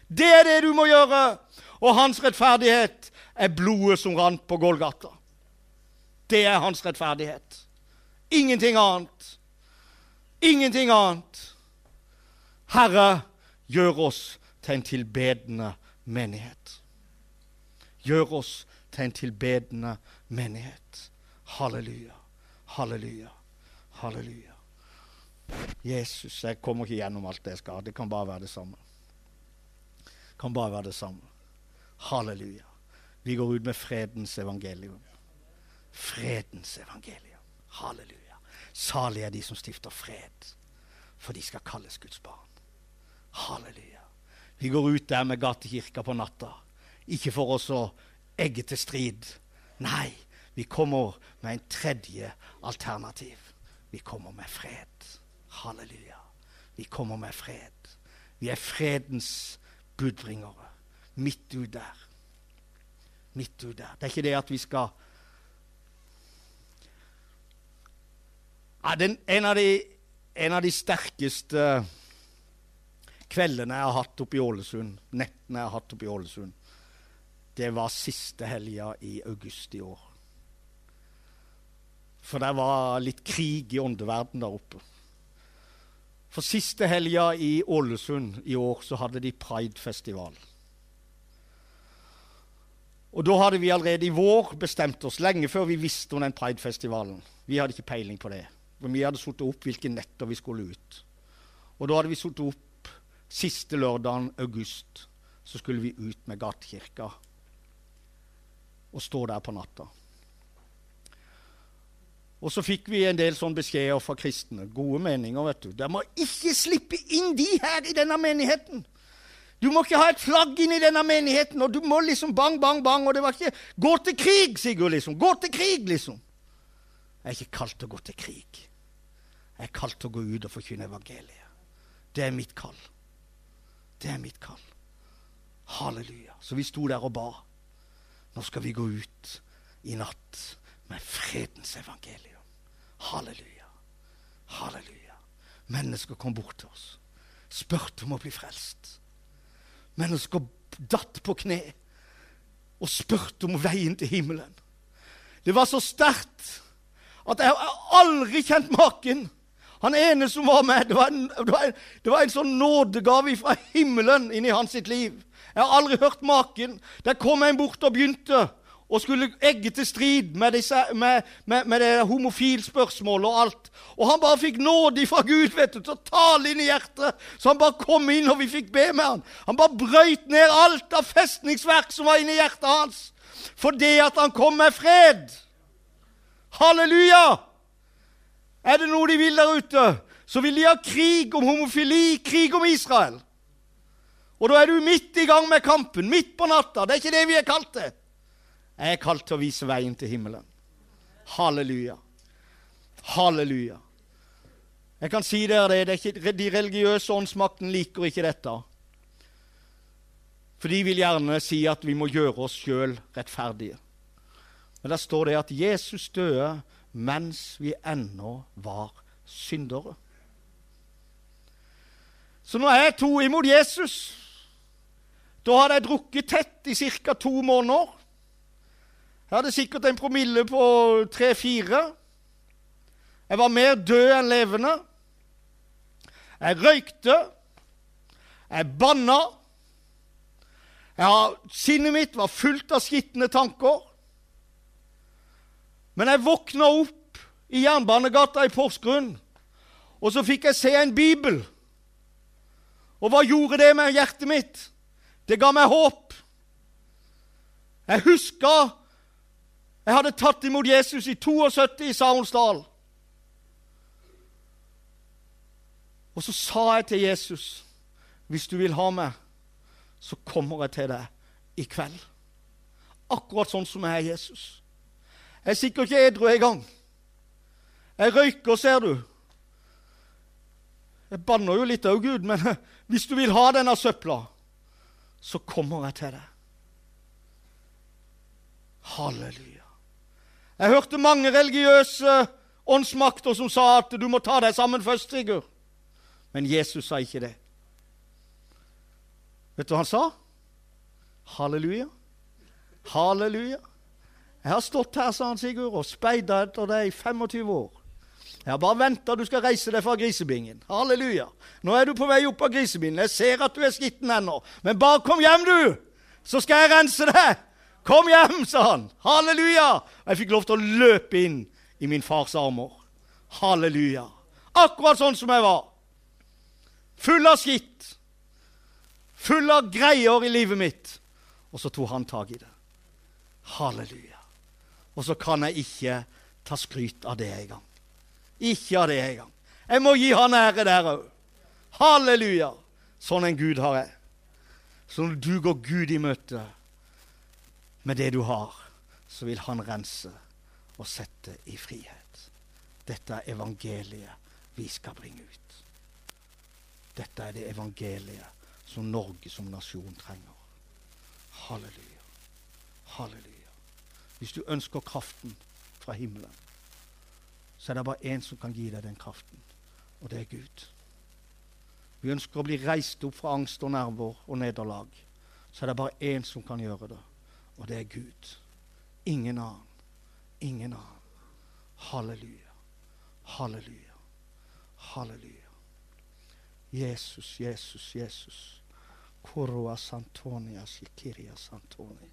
Det er det du må gjøre. Og hans rettferdighet er blodet som rant på Golgata. Det er hans rettferdighet. Ingenting annet. Ingenting annet. Herre, gjør oss til en tilbedende menighet. Gjør oss til en tilbedende menighet. Halleluja. Halleluja. Halleluja. Jesus, jeg kommer ikke gjennom alt det jeg skal. Det kan bare være det samme. Det kan bare være det samme. Halleluja. Vi går ut med fredens evangelium. Fredens evangelium. Halleluja. Salige er de som stifter fred, for de skal kalles Guds barn. Halleluja. Vi går ut der med gatekirka på natta, ikke for oss å egge til strid. Nei, vi kommer med en tredje alternativ. Vi kommer med fred. Halleluja. Vi kommer med fred. Vi er fredens budbringere. Midt ut der. Midt ute. Det er ikke det at vi skal ja, den, en, av de, en av de sterkeste kveldene jeg har hatt oppe i Ålesund, nettene jeg har hatt oppe i Ålesund, det var siste helga i august i år. For det var litt krig i åndeverden der oppe. For siste helga i Ålesund i år så hadde de Pride-festival. Og da hadde vi allerede i vår bestemt oss, lenge før vi visste om den Pride-festivalen. Vi hadde ikke peiling på det. Men vi hadde satt opp hvilke netter vi skulle ut. Og da hadde vi satt opp siste lørdagen august. Så skulle vi ut med gatekirka og stå der på natta. Og så fikk vi en del sånne beskjeder fra kristne. Gode meninger, vet du. Dere må ikke slippe inn de her i denne menigheten. Du må ikke ha et flagg inn i denne menigheten, og du må liksom bang, bang, bang. Og det var ikke 'gå til krig', Sigurd, liksom. Gå til krig, liksom. Jeg er ikke kalt til å gå til krig. Jeg er kalt til å gå ut og forkynne evangeliet. Det er mitt kall. Det er mitt kall. Halleluja. Så vi sto der og ba. Nå skal vi gå ut i natt med fredens evangelium. Halleluja. Halleluja. Mennesker kom bort til oss, spurte om å bli frelst. Mennesker datt på kne og spurte om veien til himmelen. Det var så sterkt at jeg har aldri kjent maken. Han ene som var med, det var en, det var en, det var en sånn nådegave fra himmelen inn i hans sitt liv. Jeg har aldri hørt maken. Der kom en bort og begynte og skulle egge til strid med, disse, med, med, med det homofilspørsmålet og alt. Og han bare fikk nåde fra Gud vet du, til å tale inn i hjertet. Så han bare kom inn, og vi fikk be med han. Han bare brøyt ned alt av festningsverk som var inni hjertet hans. Fordi at han kom med fred. Halleluja! Er det noe de vil der ute, så vil de ha krig om homofili, krig om Israel. Og da er du midt i gang med kampen, midt på natta. Det er ikke det vi er kalt til. Jeg er kalt til å vise veien til himmelen. Halleluja. Halleluja. Jeg kan si dere det, det ikke, De religiøse åndsmakten liker ikke dette. For de vil gjerne si at vi må gjøre oss sjøl rettferdige. Men der står det at Jesus døde mens vi ennå var syndere. Så når jeg tok imot Jesus, da hadde jeg drukket tett i ca. to måneder. Jeg hadde sikkert en promille på tre-fire. Jeg var mer død enn levende. Jeg røykte. Jeg banna. Jeg, sinnet mitt var fullt av skitne tanker. Men jeg våkna opp i Jernbanegata i Porsgrunn, og så fikk jeg se en bibel. Og hva gjorde det med hjertet mitt? Det ga meg håp. Jeg huska jeg hadde tatt imot Jesus i 72 i Saronsdal. Og så sa jeg til Jesus, hvis du vil ha meg, så kommer jeg til deg i kveld. Akkurat sånn som jeg er Jesus. Jeg er sikkert ikke edru engang. Jeg røyker, ser du. Jeg banner jo litt òg, Gud, men hvis du vil ha denne søpla, så kommer jeg til deg. Halleluja. Jeg hørte mange religiøse åndsmakter som sa at du må ta deg sammen først, Sigurd. Men Jesus sa ikke det. Vet du hva han sa? Halleluja. Halleluja. Jeg har stått her, sa han Sigurd, og speida etter deg i 25 år. Jeg har bare venta du skal reise deg fra grisebingen. Halleluja. Nå er du på vei opp av grisebingen. Jeg ser at du er skitten ennå. Men bare kom hjem, du, så skal jeg rense deg. Kom hjem, sa han. Halleluja! Og jeg fikk lov til å løpe inn i min fars armer. Halleluja. Akkurat sånn som jeg var. Full av skitt. Full av greier i livet mitt. Og så tok han tak i det. Halleluja. Og så kan jeg ikke ta skryt av det engang. Ikke av det engang. Jeg må gi han ære der òg. Halleluja. Sånn en Gud har jeg. Så når du går Gud i møte med det du har, så vil han rense og sette i frihet. Dette er evangeliet vi skal bringe ut. Dette er det evangeliet som Norge som nasjon trenger. Halleluja. Halleluja. Hvis du ønsker kraften fra himmelen, så er det bare én som kan gi deg den kraften, og det er Gud. Vi ønsker å bli reist opp fra angst og nerver og nederlag. Så er det bare én som kan gjøre det, og det er Gud. Ingen annen. Ingen annen. Halleluja. Halleluja. Halleluja. Jesus, Jesus, Jesus. Koroa santonia Sikiria santoni.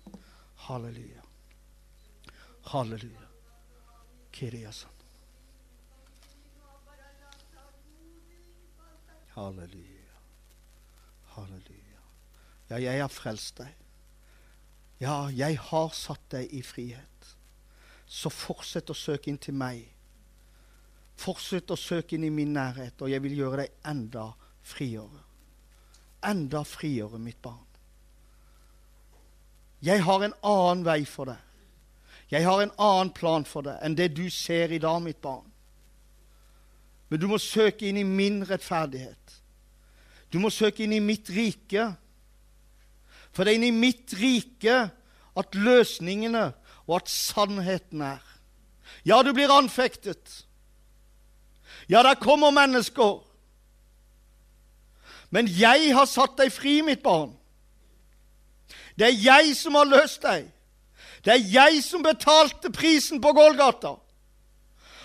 Halleluja. Halleluja. Kiria sant. Halleluja. Halleluja. Ja, jeg har frelst deg. Ja, jeg har satt deg i frihet. Så fortsett å søke inn til meg. Fortsett å søke inn i min nærhet, og jeg vil gjøre deg enda friere. Enda friere, mitt barn. Jeg har en annen vei for deg. Jeg har en annen plan for deg enn det du ser i dag, mitt barn. Men du må søke inn i min rettferdighet. Du må søke inn i mitt rike. For det er inni mitt rike at løsningene og at sannheten er. Ja, du blir anfektet. Ja, der kommer mennesker. Men jeg har satt deg fri, mitt barn. Det er jeg som har løst deg. Det er jeg som betalte prisen på Golgata.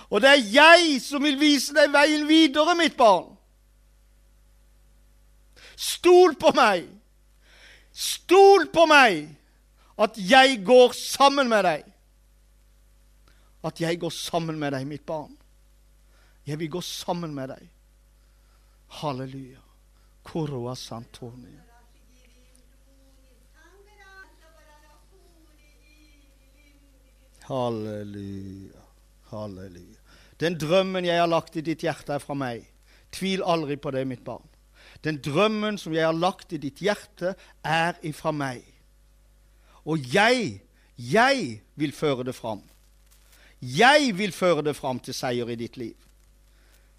Og det er jeg som vil vise deg veien videre, mitt barn. Stol på meg. Stol på meg at jeg går sammen med deg. At jeg går sammen med deg, mitt barn. Jeg vil gå sammen med deg. Halleluja. Koroa Santoni. Halleluja. Halleluja. Den drømmen jeg har lagt i ditt hjerte, er fra meg. Tvil aldri på det, mitt barn. Den drømmen som jeg har lagt i ditt hjerte, er ifra meg. Og jeg, jeg vil føre det fram. Jeg vil føre det fram til seier i ditt liv.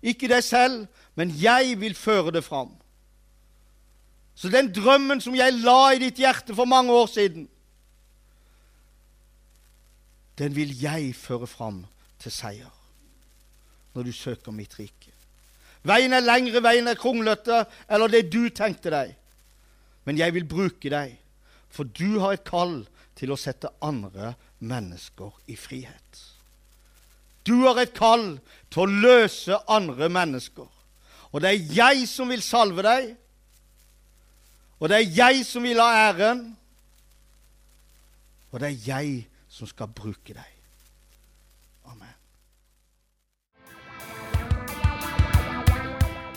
Ikke deg selv, men jeg vil føre det fram. Så den drømmen som jeg la i ditt hjerte for mange år siden, den vil jeg føre fram til seier når du søker mitt rike. Veien er lengre, veien er kronglete, eller det du tenkte deg. Men jeg vil bruke deg, for du har et kall til å sette andre mennesker i frihet. Du har et kall til å løse andre mennesker. Og det er jeg som vil salve deg, og det er jeg som vil ha æren, og det er jeg som skal bruke deg.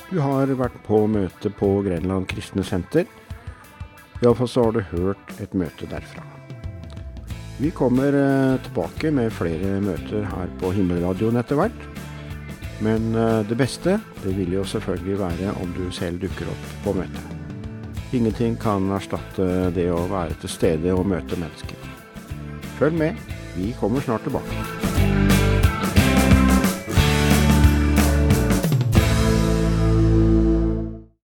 Du har vært på møte på Grenland kristne senter. Iallfall så har du hørt et møte derfra. Vi kommer eh, tilbake med flere møter her på Himmelradioen etter hvert. Men eh, det beste det vil jo selvfølgelig være om du selv dukker opp på møtet. Ingenting kan erstatte det å være til stede og møte mennesker. Følg med, vi kommer snart tilbake.